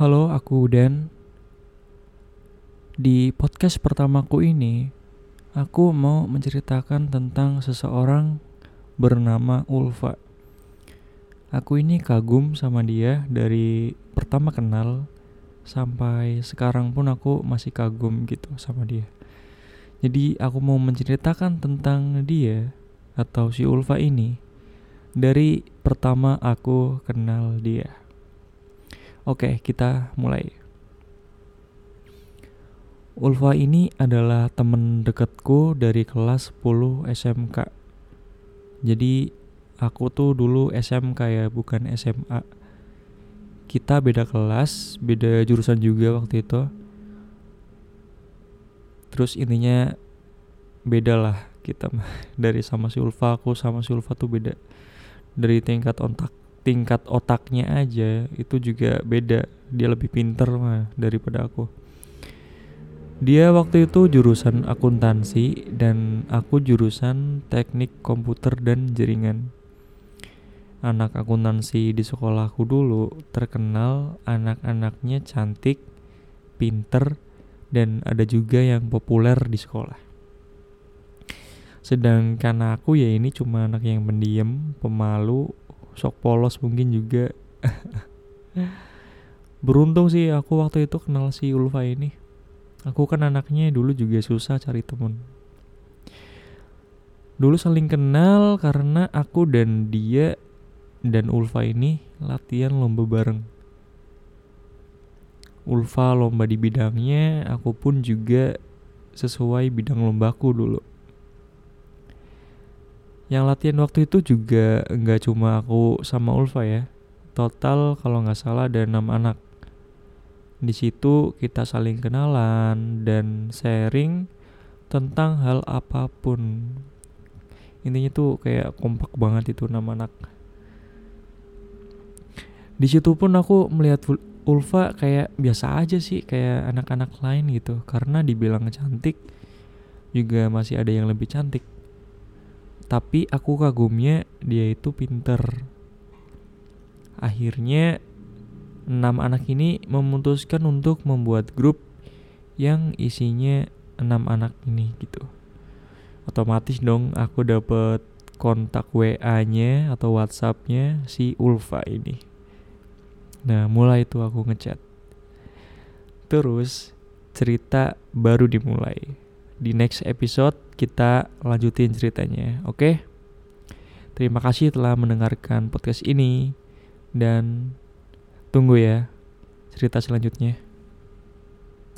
Halo, aku Dan. Di podcast pertamaku ini, aku mau menceritakan tentang seseorang bernama Ulfa. Aku ini kagum sama dia dari pertama kenal sampai sekarang pun aku masih kagum gitu sama dia. Jadi aku mau menceritakan tentang dia atau si Ulfa ini dari pertama aku kenal dia. Oke, kita mulai. Ulfa ini adalah temen deketku dari kelas 10 SMK. Jadi aku tuh dulu SMK ya, bukan SMA. Kita beda kelas, beda jurusan juga waktu itu. Terus intinya beda lah kita dari sama si Ulfa aku sama si Ulfa tuh beda dari tingkat otak tingkat otaknya aja itu juga beda. Dia lebih pinter mah daripada aku. Dia waktu itu jurusan akuntansi dan aku jurusan teknik komputer dan jaringan. Anak akuntansi di sekolahku dulu terkenal anak-anaknya cantik pinter dan ada juga yang populer di sekolah. Sedangkan aku ya ini cuma anak yang pendiam pemalu sok polos mungkin juga. Beruntung sih aku waktu itu kenal si Ulfa ini. Aku kan anaknya dulu juga susah cari temen. Dulu saling kenal karena aku dan dia dan Ulfa ini latihan lomba bareng. Ulfa lomba di bidangnya aku pun juga sesuai bidang lombaku dulu yang latihan waktu itu juga nggak cuma aku sama Ulfa ya. Total kalau nggak salah ada enam anak. Di situ kita saling kenalan dan sharing tentang hal apa pun. Intinya tuh kayak kompak banget itu enam anak. Di situ pun aku melihat Ulfa kayak biasa aja sih kayak anak-anak lain gitu. Karena dibilang cantik juga masih ada yang lebih cantik tapi aku kagumnya dia itu pinter akhirnya enam anak ini memutuskan untuk membuat grup yang isinya enam anak ini gitu otomatis dong aku dapet kontak WA-nya atau WhatsApp-nya si Ulfa ini. Nah, mulai itu aku ngechat. Terus cerita baru dimulai di next episode kita lanjutin ceritanya, oke? Terima kasih telah mendengarkan podcast ini dan tunggu ya cerita selanjutnya.